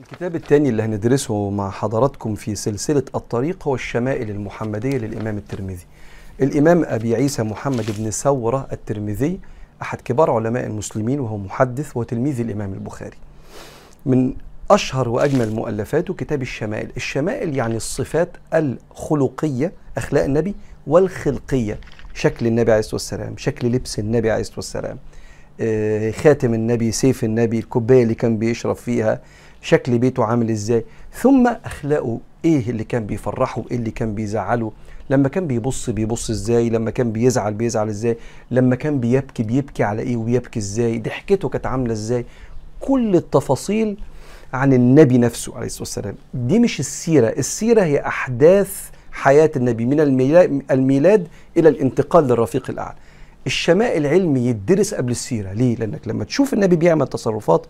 الكتاب الثاني اللي هندرسه مع حضراتكم في سلسلة الطريق هو الشمائل المحمدية للإمام الترمذي. الإمام أبي عيسى محمد بن ثورة الترمذي أحد كبار علماء المسلمين وهو محدث وتلميذ الإمام البخاري. من أشهر وأجمل مؤلفاته كتاب الشمائل. الشمائل يعني الصفات الخلقية أخلاق النبي والخلقية. شكل النبي عليه الصلاة والسلام شكل لبس النبي عليه الصلاة والسلام آه، خاتم النبي سيف النبي الكوباية اللي كان بيشرب فيها شكل بيته عامل إزاي. ثم أخلاقه إيه اللي كان بيفرحه إيه اللي كان بيزعله. لما كان بيبص بيبص إزاي لما كان بيزعل بيزعل إزاي لما كان بيبكي بيبكي على إيه وبيبكي إزاي ضحكته كانت عاملة إزاي. كل التفاصيل عن النبي نفسه عليه الصلاة والسلام. دي مش السيرة السيرة هي أحداث حياة النبي من الميلاد, إلى الانتقال للرفيق الأعلى. الشمائل علمي يدرس قبل السيرة. ليه؟ لأنك لما تشوف النبي بيعمل تصرفات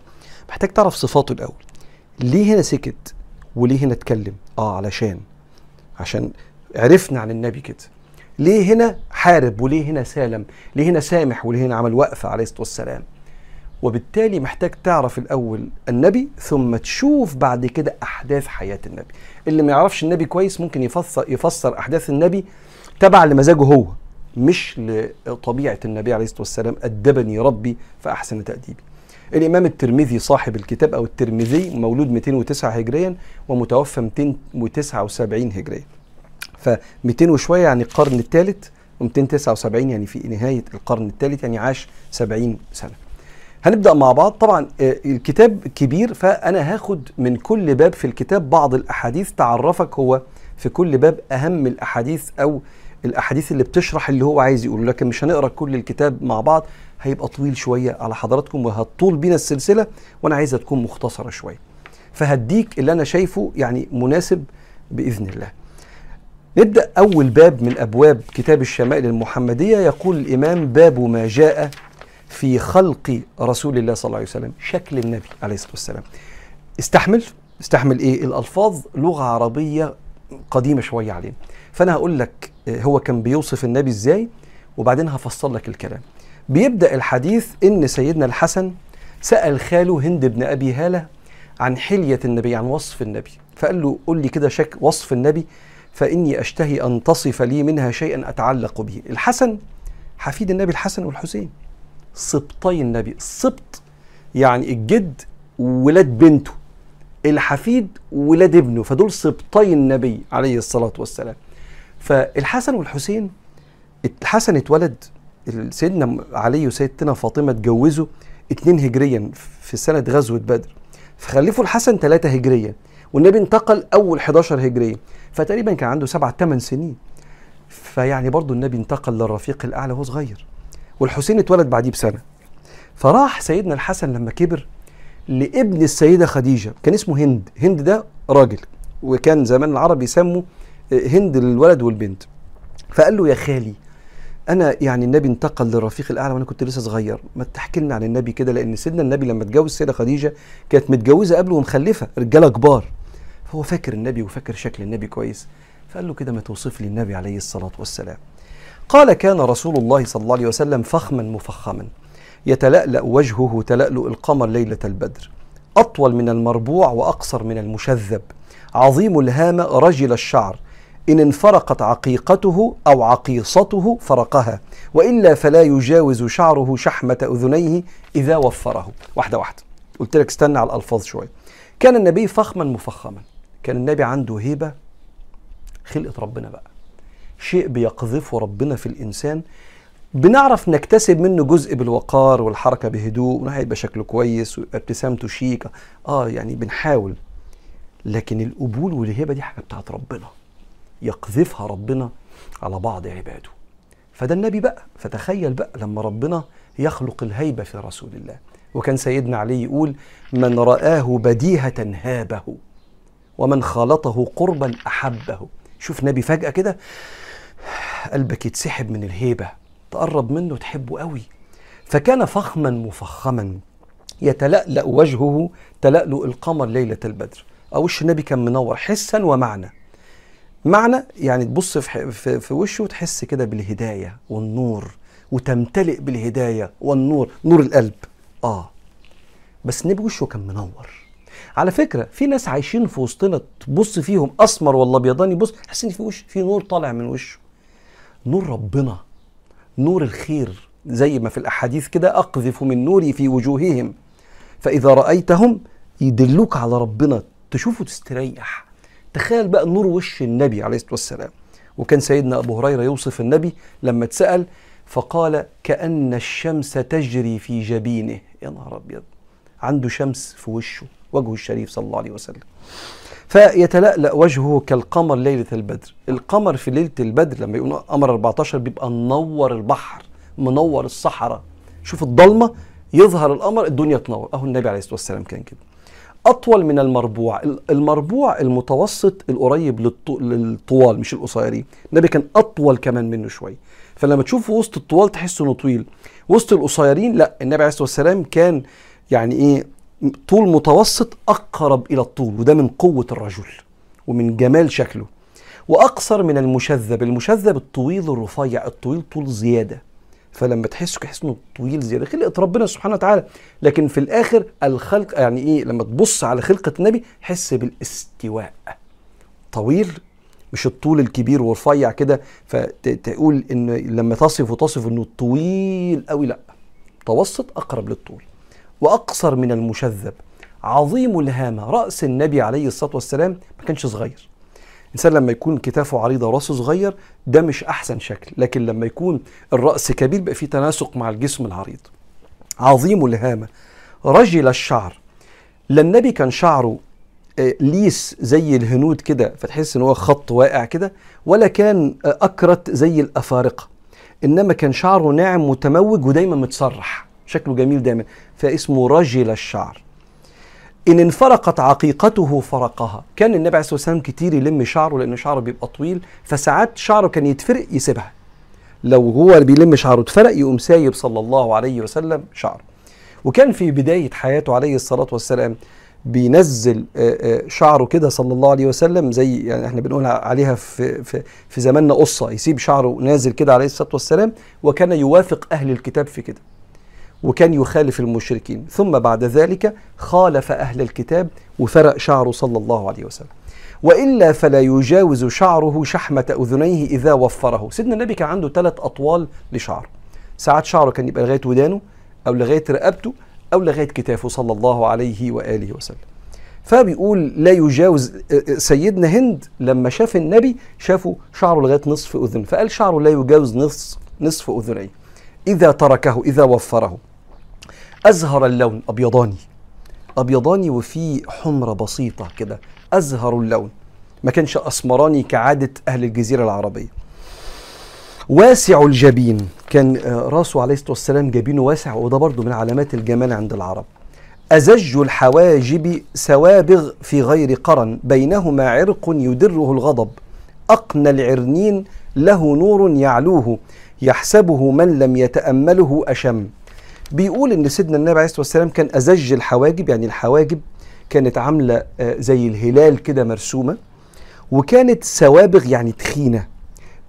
محتاج تعرف صفاته الأول. ليه هنا سكت وليه هنا اتكلم؟ آه علشان عشان عرفنا عن النبي كده. ليه هنا حارب وليه هنا سالم؟ ليه هنا سامح وليه هنا عمل وقفة عليه الصلاة والسلام؟ وبالتالي محتاج تعرف الأول النبي ثم تشوف بعد كده أحداث حياة النبي. اللي ما يعرفش النبي كويس ممكن يفسر, يفسر أحداث النبي تبع لمزاجه هو مش لطبيعة النبي عليه الصلاة والسلام أدبني ربي فأحسن تأديبي. الإمام الترمذي صاحب الكتاب أو الترمذي مولود 209 هجريا ومتوفى 279 هجريا. ف 200 وشوية يعني القرن الثالث و279 يعني في نهاية القرن الثالث يعني عاش 70 سنة. هنبدأ مع بعض. طبعا الكتاب كبير فأنا هاخد من كل باب في الكتاب بعض الأحاديث تعرفك هو في كل باب أهم الأحاديث أو الأحاديث اللي بتشرح اللي هو عايز يقوله. لكن مش هنقرأ كل الكتاب مع بعض هيبقى طويل شوية على حضراتكم وهتطول بينا السلسلة وأنا عايزها تكون مختصرة شوية. فهديك اللي أنا شايفه يعني مناسب بإذن الله. نبدأ أول باب من أبواب كتاب الشمائل المحمدية. يقول الإمام باب ما جاء في خلق رسول الله صلى الله عليه وسلم شكل النبي عليه الصلاة والسلام. استحمل استحمل إيه؟ الألفاظ لغة عربية قديمة شوية علينا. فأنا هقول لك هو كان بيوصف النبي إزاي وبعدين هفصل لك الكلام. بيبدأ الحديث إن سيدنا الحسن سأل خاله هند بن أبي هالة عن حلية النبي عن وصف النبي. فقال له قل لي كده شك وصف النبي فإني أشتهي أن تصف لي منها شيئا أتعلق به. الحسن حفيد النبي الحسن والحسين سبطي النبي. السبط يعني الجد ولاد بنته. الحفيد ولاد ابنه. فدول سبطي النبي عليه الصلاة والسلام. فالحسن والحسين الحسن اتولد سيدنا علي وسيدتنا فاطمة اتجوزوا اتنين هجريا في سنة غزوة بدر. فخلفوا الحسن ثلاثة هجريا والنبي انتقل أول 11 هجريا فتقريبا كان عنده سبعة ثمان سنين. فيعني برضه النبي انتقل للرفيق الأعلى وهو صغير والحسين اتولد بعديه بسنة. فراح سيدنا الحسن لما كبر لابن السيدة خديجة كان اسمه هند. هند ده راجل وكان زمان العرب يسموا هند للولد والبنت. فقال له يا خالي أنا يعني النبي انتقل للرفيق الأعلى وأنا كنت لسه صغير. ما تحكي لنا عن النبي كده لأن سيدنا النبي لما اتجوز السيده خديجة كانت متجوزة قبله ومخلفة رجالة كبار. فهو فاكر النبي وفاكر شكل النبي كويس. فقال له كده ما توصف لي النبي عليه الصلاة والسلام. قال كان رسول الله صلى الله عليه وسلم فخما مفخما يتلألأ وجهه تلألؤ القمر ليلة البدر. أطول من المربوع وأقصر من المشذب. عظيم الهامة رجل الشعر. إن انفرقت عقيقته أو عقيصته فرقها وإلا فلا يجاوز شعره شحمة أذنيه إذا وفره. واحدة واحدة. قلت لك استنى على الألفاظ شوية. كان النبي فخما مفخما. كان النبي عنده هيبة خلقة ربنا بقى. شيء بيقذفه ربنا في الإنسان. بنعرف نكتسب منه جزء بالوقار والحركة بهدوء وهيبقى شكله كويس وابتسامته شيكة. آه يعني بنحاول. لكن القبول والهبة دي حاجة بتاعت ربنا. يقذفها ربنا على بعض عباده. فده النبي بقى فتخيل بقى لما ربنا يخلق الهيبة في رسول الله. وكان سيدنا علي يقول من رآه بديهة هابه ومن خالطه قربا أحبه. شوف نبي فجأة كده قلبك يتسحب من الهيبة تقرب منه تحبه قوي. فكان فخما مفخما يتلألأ وجهه تلألؤ القمر ليلة البدر. أو وش النبي كان منور؟ حسا ومعنى. معنى يعني تبص في, في, وشه وتحس كده بالهداية والنور وتمتلئ بالهداية والنور نور القلب. آه. بس النبي وشه كان منور. على فكرة في ناس عايشين في وسطنا تبص فيهم أسمر ولا أبيضاني بص تحس إن في وش في نور طالع من وشه. نور ربنا نور الخير زي ما في الأحاديث كده أقذف من نوري في وجوههم. فإذا رأيتهم يدلوك على ربنا تشوفه تستريح. تخيل بقى نور وش النبي عليه الصلاة والسلام. وكان سيدنا أبو هريرة يوصف النبي لما اتسأل فقال كأن الشمس تجري في جبينه. يا نهار أبيض! عنده شمس في وشه وجهه الشريف صلى الله عليه وسلم. فيتلألأ وجهه كالقمر ليلة البدر. القمر في ليلة البدر لما يقولوا قمر 14 بيبقى منور البحر منور الصحراء. شوف الضلمة يظهر القمر الدنيا تنور. أهو النبي عليه الصلاة والسلام كان كده. أطول من المربوع. المربوع المتوسط القريب للطوال مش القصيرين. النبي كان أطول كمان منه شوية فلما تشوفه وسط الطوال تحس إنه طويل. وسط القصيرين لا النبي عليه الصلاة والسلام كان يعني إيه طول متوسط أقرب إلى الطول وده من قوة الرجل ومن جمال شكله. وأقصر من المشذب. المشذب الطويل الرفيع الطويل طول زيادة. فلما تحسه تحس انه طويل زيادة خلقه ربنا سبحانه وتعالى. لكن في الآخر الخلق يعني إيه لما تبص على خلقة النبي حس بالاستواء. طويل مش الطول الكبير ورفيع كده. فتقول إن لما تصف تصف إنه طويل قوي لأ. متوسط أقرب للطول. وأقصر من المشذب. عظيم الهامة. رأس النبي عليه الصلاة والسلام ما كانش صغير. الانسان لما يكون كتافه عريضة وراسه صغير ده مش أحسن شكل. لكن لما يكون الرأس كبير بقى فيه تناسق مع الجسم العريض. عظيم الهامة. رجل الشعر. لا النبي كان شعره ليس زي الهنود كده فتحس إن هو خط واقع كده ولا كان أكرت زي الأفارقة. إنما كان شعره ناعم متموج ودايما متسرح شكله جميل دايما. فاسمه رجل الشعر. إن انفرقت عقيقته فرقها. كان النبي عليه الصلاة والسلام كتير يلم شعره لأن شعره بيبقى طويل فساعات شعره كان يتفرق يسيبها. لو هو بيلم شعره اتفرق يقوم سايب صلى الله عليه وسلم شعره. وكان في بداية حياته عليه الصلاة والسلام بينزل شعره كده صلى الله عليه وسلم زي يعني إحنا بنقول عليها في في في زماننا قصة يسيب شعره نازل كده عليه الصلاة والسلام وكان يوافق أهل الكتاب في كده. وكان يخالف المشركين. ثم بعد ذلك خالف أهل الكتاب وفرق شعره صلى الله عليه وسلم. وإلا فلا يجاوز شعره شحمة أذنيه إذا وفره. سيدنا النبي كان عنده ثلاث أطوال لشعره ساعات شعره كان يبقى لغاية ودانه أو لغاية رقبته أو لغاية كتافه صلى الله عليه وآله وسلم. فبيقول لا يجاوز سيدنا هند لما شاف النبي شافه شعره لغاية نصف أذن. فقال شعره لا يجاوز نصف نصف أذنيه. إذا تركه إذا وفره. أزهر اللون أبيضاني. أبيضاني وفيه حمرة بسيطة كده أزهر اللون. ما كانش أسمراني كعادة أهل الجزيرة العربية. واسع الجبين. كان راسه عليه الصلاة والسلام جبينه واسع وده برضه من علامات الجمال عند العرب. أزج الحواجب سوابغ في غير قرن. بينهما عرق يدره الغضب. أقنى العرنين له نور يعلوه. يحسبه من لم يتأمله أشم. بيقول إن سيدنا النبي عليه الصلاة والسلام كان أزج الحواجب يعني الحواجب كانت عاملة زي الهلال كده مرسومة وكانت سوابغ يعني تخينة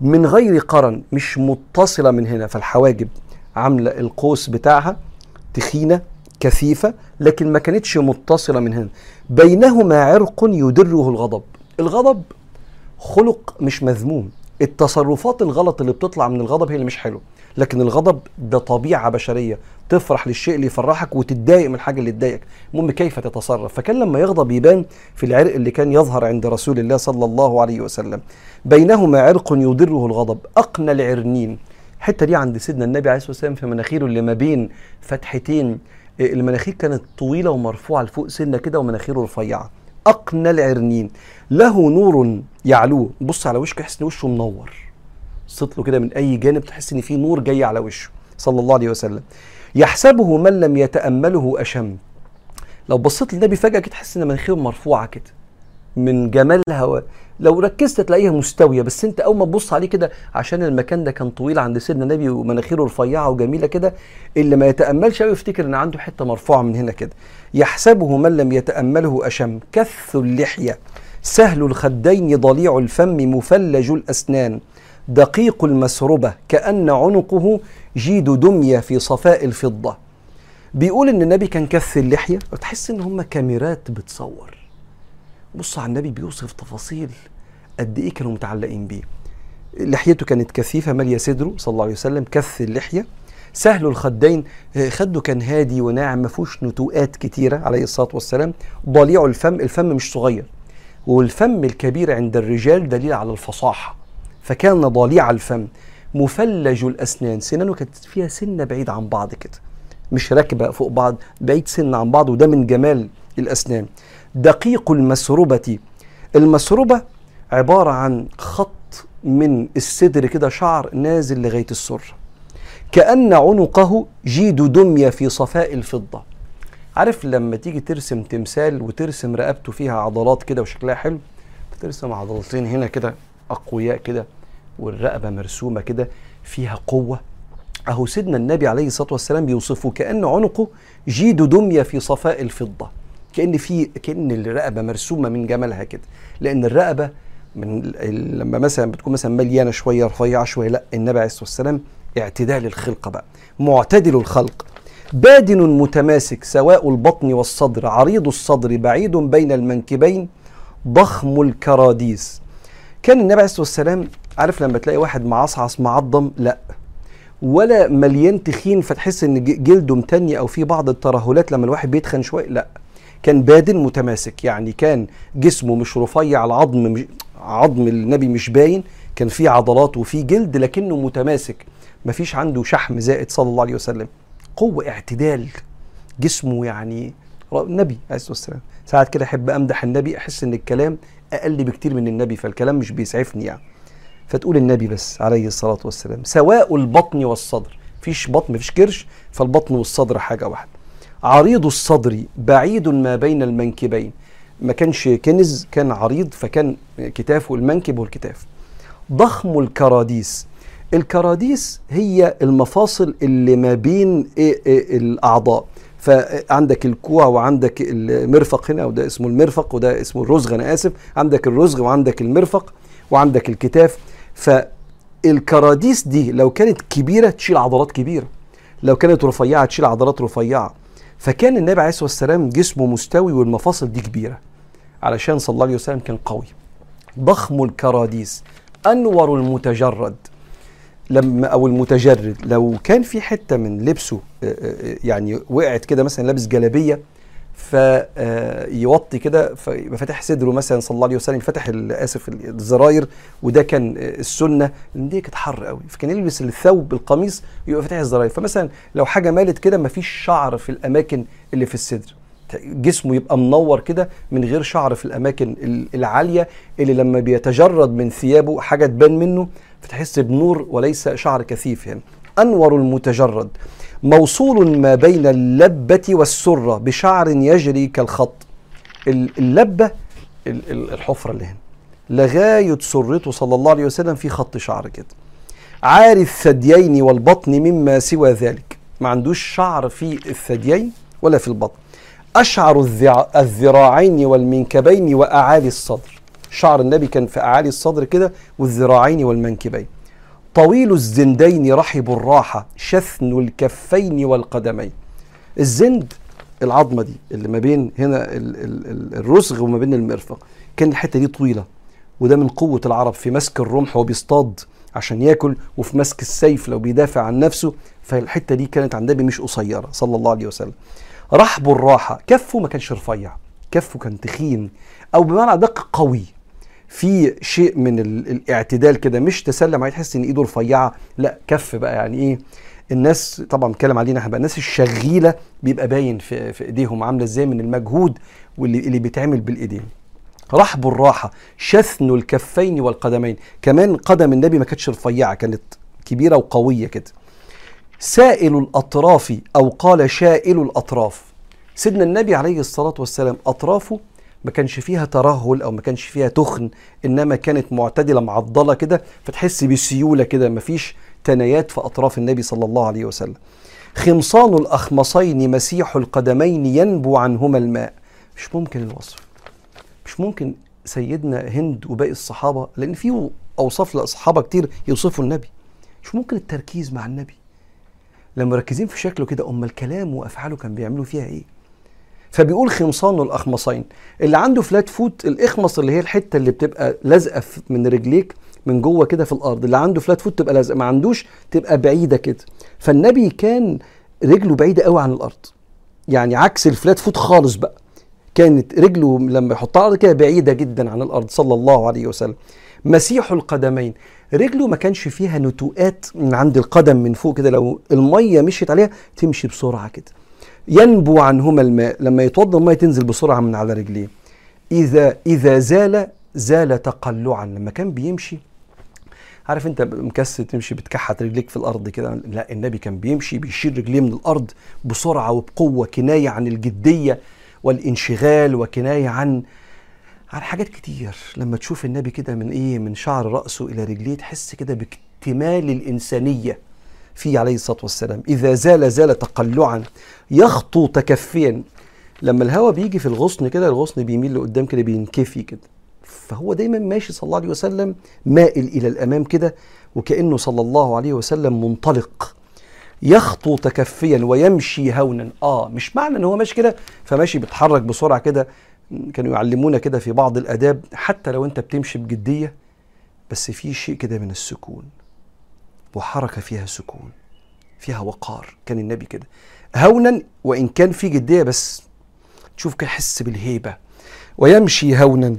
من غير قرن مش متصلة من هنا. فالحواجب عاملة القوس بتاعها تخينة كثيفة لكن ما كانتش متصلة من هنا. بينهما عرق يدره الغضب. الغضب خلق مش مذموم. التصرفات الغلط اللي بتطلع من الغضب هي اللي مش حلوة. لكن الغضب ده طبيعة بشرية. تفرح للشيء اللي يفرحك وتتضايق من الحاجة اللي تضايقك. المهم كيف تتصرف؟ فكان لما يغضب يبان في العرق اللي كان يظهر عند رسول الله صلى الله عليه وسلم. بينهما عرق يضره الغضب. أقنى العرنين. الحتة دي عند سيدنا النبي عليه الصلاة والسلام في مناخيره اللي ما بين فتحتين. المناخير كانت طويلة ومرفوعة لفوق سنة كده ومناخيره رفيعة. أقنى العرنين. له نور يعلوه بص على وشه تحس ان وشه منور. بصيت له كده من أي جانب تحس إن في نور جاي على وشه. صلى الله عليه وسلم. يحسبه من لم يتأمله أشم. لو بصيت للنبي فجأة كده تحس إن مناخيره مرفوعة كده. من جمالها لو ركزت تلاقيها مستوية بس انت أول ما تبص عليه كده عشان المكان ده كان طويل عند سيدنا النبي ومناخيره رفيعة وجميلة كده اللي ما يتأملش قوي يفتكر إن عنده حتة مرفوعة من هنا كده. يحسبه من لم يتأمله أشم. كث اللحية. سهل الخدين ضليع الفم مفلج الأسنان. دقيق المسربة. كأن عنقه جيد دمية في صفاء الفضة. بيقول إن النبي كان كث اللحية. وتحس إن هم كاميرات بتصور. بص على النبي بيوصف تفاصيل قد إيه كانوا متعلقين بيه. لحيته كانت كثيفة مالية صدره صلى الله عليه وسلم كث اللحية. سهل الخدين آه، خده كان هادي وناعم ما فيهوش نتوءات كتيرة عليه الصلاة والسلام. ضليع الفم الفم مش صغير. والفم الكبير عند الرجال دليل على الفصاحة. فكان ضليع الفم. مفلج الأسنان. سنانه كانت فيها سنة بعيد عن بعض كده. مش راكبة فوق بعض بعيد سن عن بعض وده من جمال الأسنان. دقيق المسربه المسربه عبارة عن خط من الصدر كده شعر نازل لغاية السره كأن عنقه جيد دمية في صفاء الفضة. عارف لما تيجي ترسم تمثال وترسم رقبته فيها عضلات كده وشكلها حلو بترسم عضلتين هنا كده أقوياء كده والرقبة مرسومة كده فيها قوة. أهو سيدنا النبي عليه الصلاة والسلام بيوصفه كأن عنقه جيد دمية في صفاء الفضة. كأن في كأن الرقبة مرسومة من جمالها كده. لأن الرقبة من لما مثلا بتكون مثلا مليانة شوية رفيعة شوية لا النبي عليه الصلاة والسلام اعتدال الخلقة بقى. معتدل الخلق. بادن متماسك سواء البطن والصدر عريض الصدر بعيد بين المنكبين ضخم الكراديس. كان النبي عليه الصلاة والسلام عارف لما تلاقي واحد معصعص معضم؟ لا. ولا مليان تخين فتحس إن جلده متني أو في بعض الترهلات لما الواحد بيتخن شوية؟ لا. كان بادن متماسك يعني كان جسمه مش رفيع العظم مش عظم النبي مش باين كان فيه عضلات وفيه جلد لكنه متماسك. مفيش عنده شحم زائد صلى الله عليه وسلم. قوة اعتدال. جسمه يعني النبي عليه الصلاة والسلام. ساعات كده أحب أمدح النبي أحس إن الكلام أقل بكتير من النبي فالكلام مش بيسعفني يعني. فتقول النبي بس عليه الصلاة والسلام. سواء البطن والصدر. فيش بطن مفيش كرش فالبطن والصدر حاجة واحدة. عريض الصدر بعيد ما بين المنكبين. ما كانش كنز كان عريض فكان كتافه المنكب والكتاف. ضخم الكراديس. الكراديس هي المفاصل اللي ما بين إيه إيه الأعضاء. فعندك الكوع وعندك المرفق هنا وده اسمه المرفق وده اسمه الرزغ أنا آسف. عندك الرزغ وعندك المرفق وعندك الكتاف. فالكراديس دي لو كانت كبيرة تشيل عضلات كبيرة. لو كانت رفيعة تشيل عضلات رفيعة. فكان النبي عليه الصلاة والسلام جسمه مستوي والمفاصل دي كبيرة. علشان صلى الله عليه وسلم كان قوي. ضخم الكراديس أنور المتجرد. لما أو المتجرد. لو كان في حتة من لبسه يعني وقعت كده مثلا لابس جلابية فيوطي كده فيبقى فاتح صدره مثلا صلى الله عليه وسلم فتح آسف الزراير وده كان السنة. لأن دي كانت حر قوي. فكان يلبس الثوب القميص يبقى فاتح الزراير. فمثلا لو حاجة مالت كده ما فيش شعر في الأماكن اللي في الصدر. جسمه يبقى منور كده من غير شعر في الأماكن العالية اللي لما بيتجرد من ثيابه حاجة تبان منه فتحس بنور وليس شعر كثيف يعني. أنور المتجرد. موصول ما بين اللبة والسرة بشعر يجري كالخط. اللبة الحفرة اللي هنا. لغاية سرته صلى الله عليه وسلم في خط شعر كده. عاري الثديين والبطن مما سوى ذلك. ما عندوش شعر في الثديين ولا في البطن. أشعر الذراعين والمنكبين وأعالي الصدر. شعر النبي كان في أعالي الصدر كده والذراعين والمنكبين. طويل الزندين رحب الراحة شثن الكفين والقدمين. الزند العظمة دي اللي ما بين هنا الرسغ وما بين المرفق كان الحتة دي طويلة. وده من قوة العرب في مسك الرمح وبيصطاد عشان ياكل وفي مسك السيف لو بيدافع عن نفسه فالحتة دي كانت عند النبي مش قصيرة صلى الله عليه وسلم. رحب الراحة كفه ما كانش رفيع كفه كان تخين أو بمعنى دق قوي. في شيء من الاعتدال كده مش تسلم عليه تحس إن إيده رفيعة لا كف بقى. يعني إيه؟ الناس طبعا بنتكلم علينا إحنا بقى الناس الشغيلة بيبقى باين في, في إيديهم عاملة إزاي من المجهود واللي اللي بيتعمل بالإيدين. رحب الراحة شثن الكفين والقدمين. كمان قدم النبي ما كانتش رفيعة كانت كبيرة وقوية كده. سائل الأطراف أو قال شائل الأطراف. سيدنا النبي عليه الصلاة والسلام أطرافه ما كانش فيها ترهل أو ما كانش فيها تخن إنما كانت معتدلة معضلة كده فتحس بسيولة كده ما فيش تنايات في أطراف النبي صلى الله عليه وسلم. خمصان الأخمصين مسيح القدمين ينبو عنهما الماء. مش ممكن الوصف. مش ممكن سيدنا هند وباقي الصحابة لأن في أوصاف للصحابه كتير يوصفوا النبي. مش ممكن التركيز مع النبي. لما مركزين في شكله كده أمال كلامه وأفعاله كان بيعملوا فيها إيه؟ فبيقول خمصان الاخمصين اللي عنده flat foot الأخمص اللي هي الحتة اللي بتبقى لازقة من رجليك من جوه كده في الأرض. اللي عنده flat foot تبقى لازقة ما عندوش تبقى بعيدة كده. فالنبي كان رجله بعيدة قوي عن الأرض. يعني عكس الفلات فوت خالص بقى. كانت رجله لما يحطها على كده بعيدة جدا عن الأرض صلى الله عليه وسلم. مسيح القدمين. رجله ما كانش فيها نتوءات من عند القدم من فوق كده. لو المية مشيت عليها تمشي بسرعة كده. ينبو عنهما الماء لما يتوضأ الميه تنزل بسرعة من على رجليه. إذا إذا زال زال تقلعا. لما كان بيمشي عارف أنت مكسر تمشي بتكحت رجليك في الأرض كده؟ لا النبي كان بيمشي بيشيل رجليه من الأرض بسرعة وبقوة كناية عن الجدية والانشغال وكناية عن عن حاجات كتير. لما تشوف النبي كده من إيه من شعر رأسه إلى رجليه تحس كده باكتمال الإنسانية. فيه عليه الصلاة والسلام. إذا زال زال تقلعا يخطو تكفيا لما الهواء بيجي في الغصن كده الغصن بيميل لقدام كده بينكفي كده. فهو دايما ماشي صلى الله عليه وسلم مائل إلى الأمام كده وكأنه صلى الله عليه وسلم منطلق. يخطو تكفيا ويمشي هونا. آه مش معنى إن هو ماشي كده فماشي بيتحرك بسرعة كده. كانوا يعلمونا كده في بعض الآداب حتى لو أنت بتمشي بجدية بس في شيء كده من السكون. وحركة فيها سكون فيها وقار. كان النبي كده. هونا وإن كان في جدية بس تشوف كده حس بالهيبة. ويمشي هونا.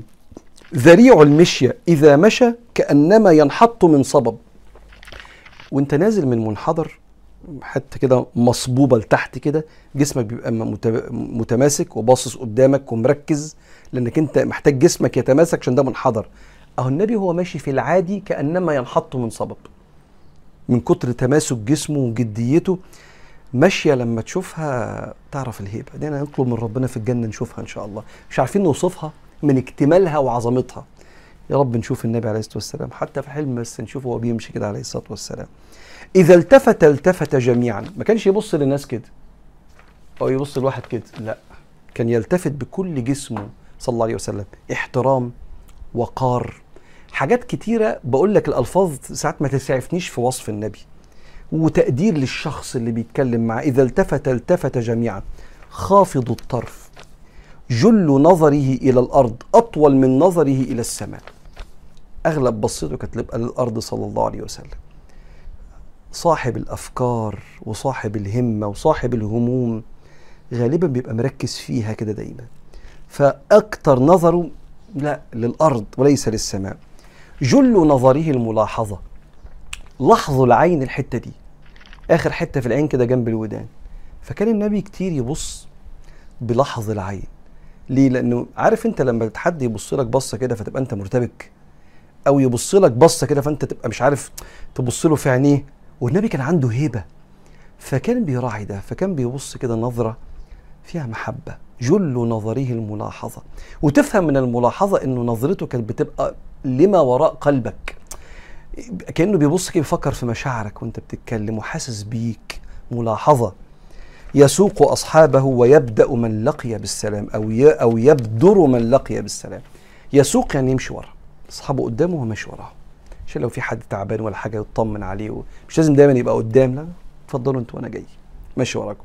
ذريع المشية إذا مشى كأنما ينحط من صبب. وأنت نازل من منحدر حتى كده مصبوبة لتحت كده جسمك بيبقى متماسك وباصص قدامك ومركز لأنك أنت محتاج جسمك يتماسك عشان ده منحدر. أهو النبي هو ماشي في العادي كأنما ينحط من صبب. من كتر تماسك جسمه وجديته ماشية لما تشوفها تعرف الهيبة. دي أنا نطلب من ربنا في الجنة نشوفها إن شاء الله. مش عارفين نوصفها من اكتمالها وعظمتها. يا رب نشوف النبي عليه الصلاة والسلام حتى في حلم بس نشوفه وهو بيمشي كده عليه الصلاة والسلام. إذا التفت التفت جميعا. ما كانش يبص للناس كده. أو يبص لواحد كده. لا. كان يلتفت بكل جسمه صلى الله عليه وسلم. احترام وقار. حاجات كتيرة بقول لك الألفاظ ساعات ما تسعفنيش في وصف النبي. وتقدير للشخص اللي بيتكلم معاه إذا التفت التفت جميعا. خافض الطرف. جل نظره إلى الأرض أطول من نظره إلى السماء. أغلب بصيته كانت تبقى للأرض صلى الله عليه وسلم. صاحب الأفكار وصاحب الهمة وصاحب الهموم غالبا بيبقى مركز فيها كده دايما. فأكتر نظره لا للأرض وليس للسماء. جل نظره الملاحظة. لحظوا العين الحتة دي. آخر حتة في العين كده جنب الودان. فكان النبي كتير يبص بلحظ العين. ليه؟ لأنه عارف أنت لما حد يبص لك بصة كده فتبقى أنت مرتبك. أو يبص لك بصة كده فأنت تبقى مش عارف تبص له في عينيه. والنبي كان عنده هيبة. فكان بيراعي ده. فكان بيبص كده نظرة فيها محبة. جل نظره الملاحظة. وتفهم من الملاحظة إنه نظرته كانت بتبقى لما وراء قلبك كأنه بيبص كده بيفكر في مشاعرك وأنت بتتكلم وحاسس بيك. ملاحظة. يسوق أصحابه ويبدأ من لقي بالسلام أو أو يبدر من لقي بالسلام. يسوق يعني يمشي ورا. أصحابه قدامه وهو ماشي وراه. عشان لو في حد تعبان ولا حاجة يطمن عليه مش لازم دايما يبقى قدام لا اتفضلوا أنتوا وأنا جاي. ماشي وراكم.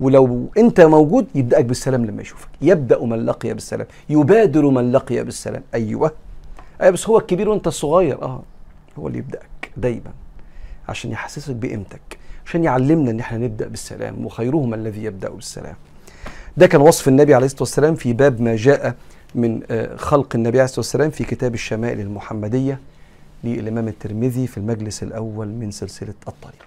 ولو انت موجود يبدأك بالسلام لما يشوفك. يبدأ من لقي بالسلام. يبادر من لقي بالسلام. أيوه. أيوه بس هو الكبير وأنت الصغير. آه. هو اللي يبدأك دايما. عشان يحسسك بقيمتك. عشان يعلمنا إن إحنا نبدأ بالسلام. وخيرهم الذي يبدأ بالسلام. ده كان وصف النبي عليه الصلاة والسلام في باب ما جاء من خلق النبي عليه الصلاة والسلام في كتاب الشمائل المحمدية للإمام الترمذي في المجلس الأول من سلسلة الطريق.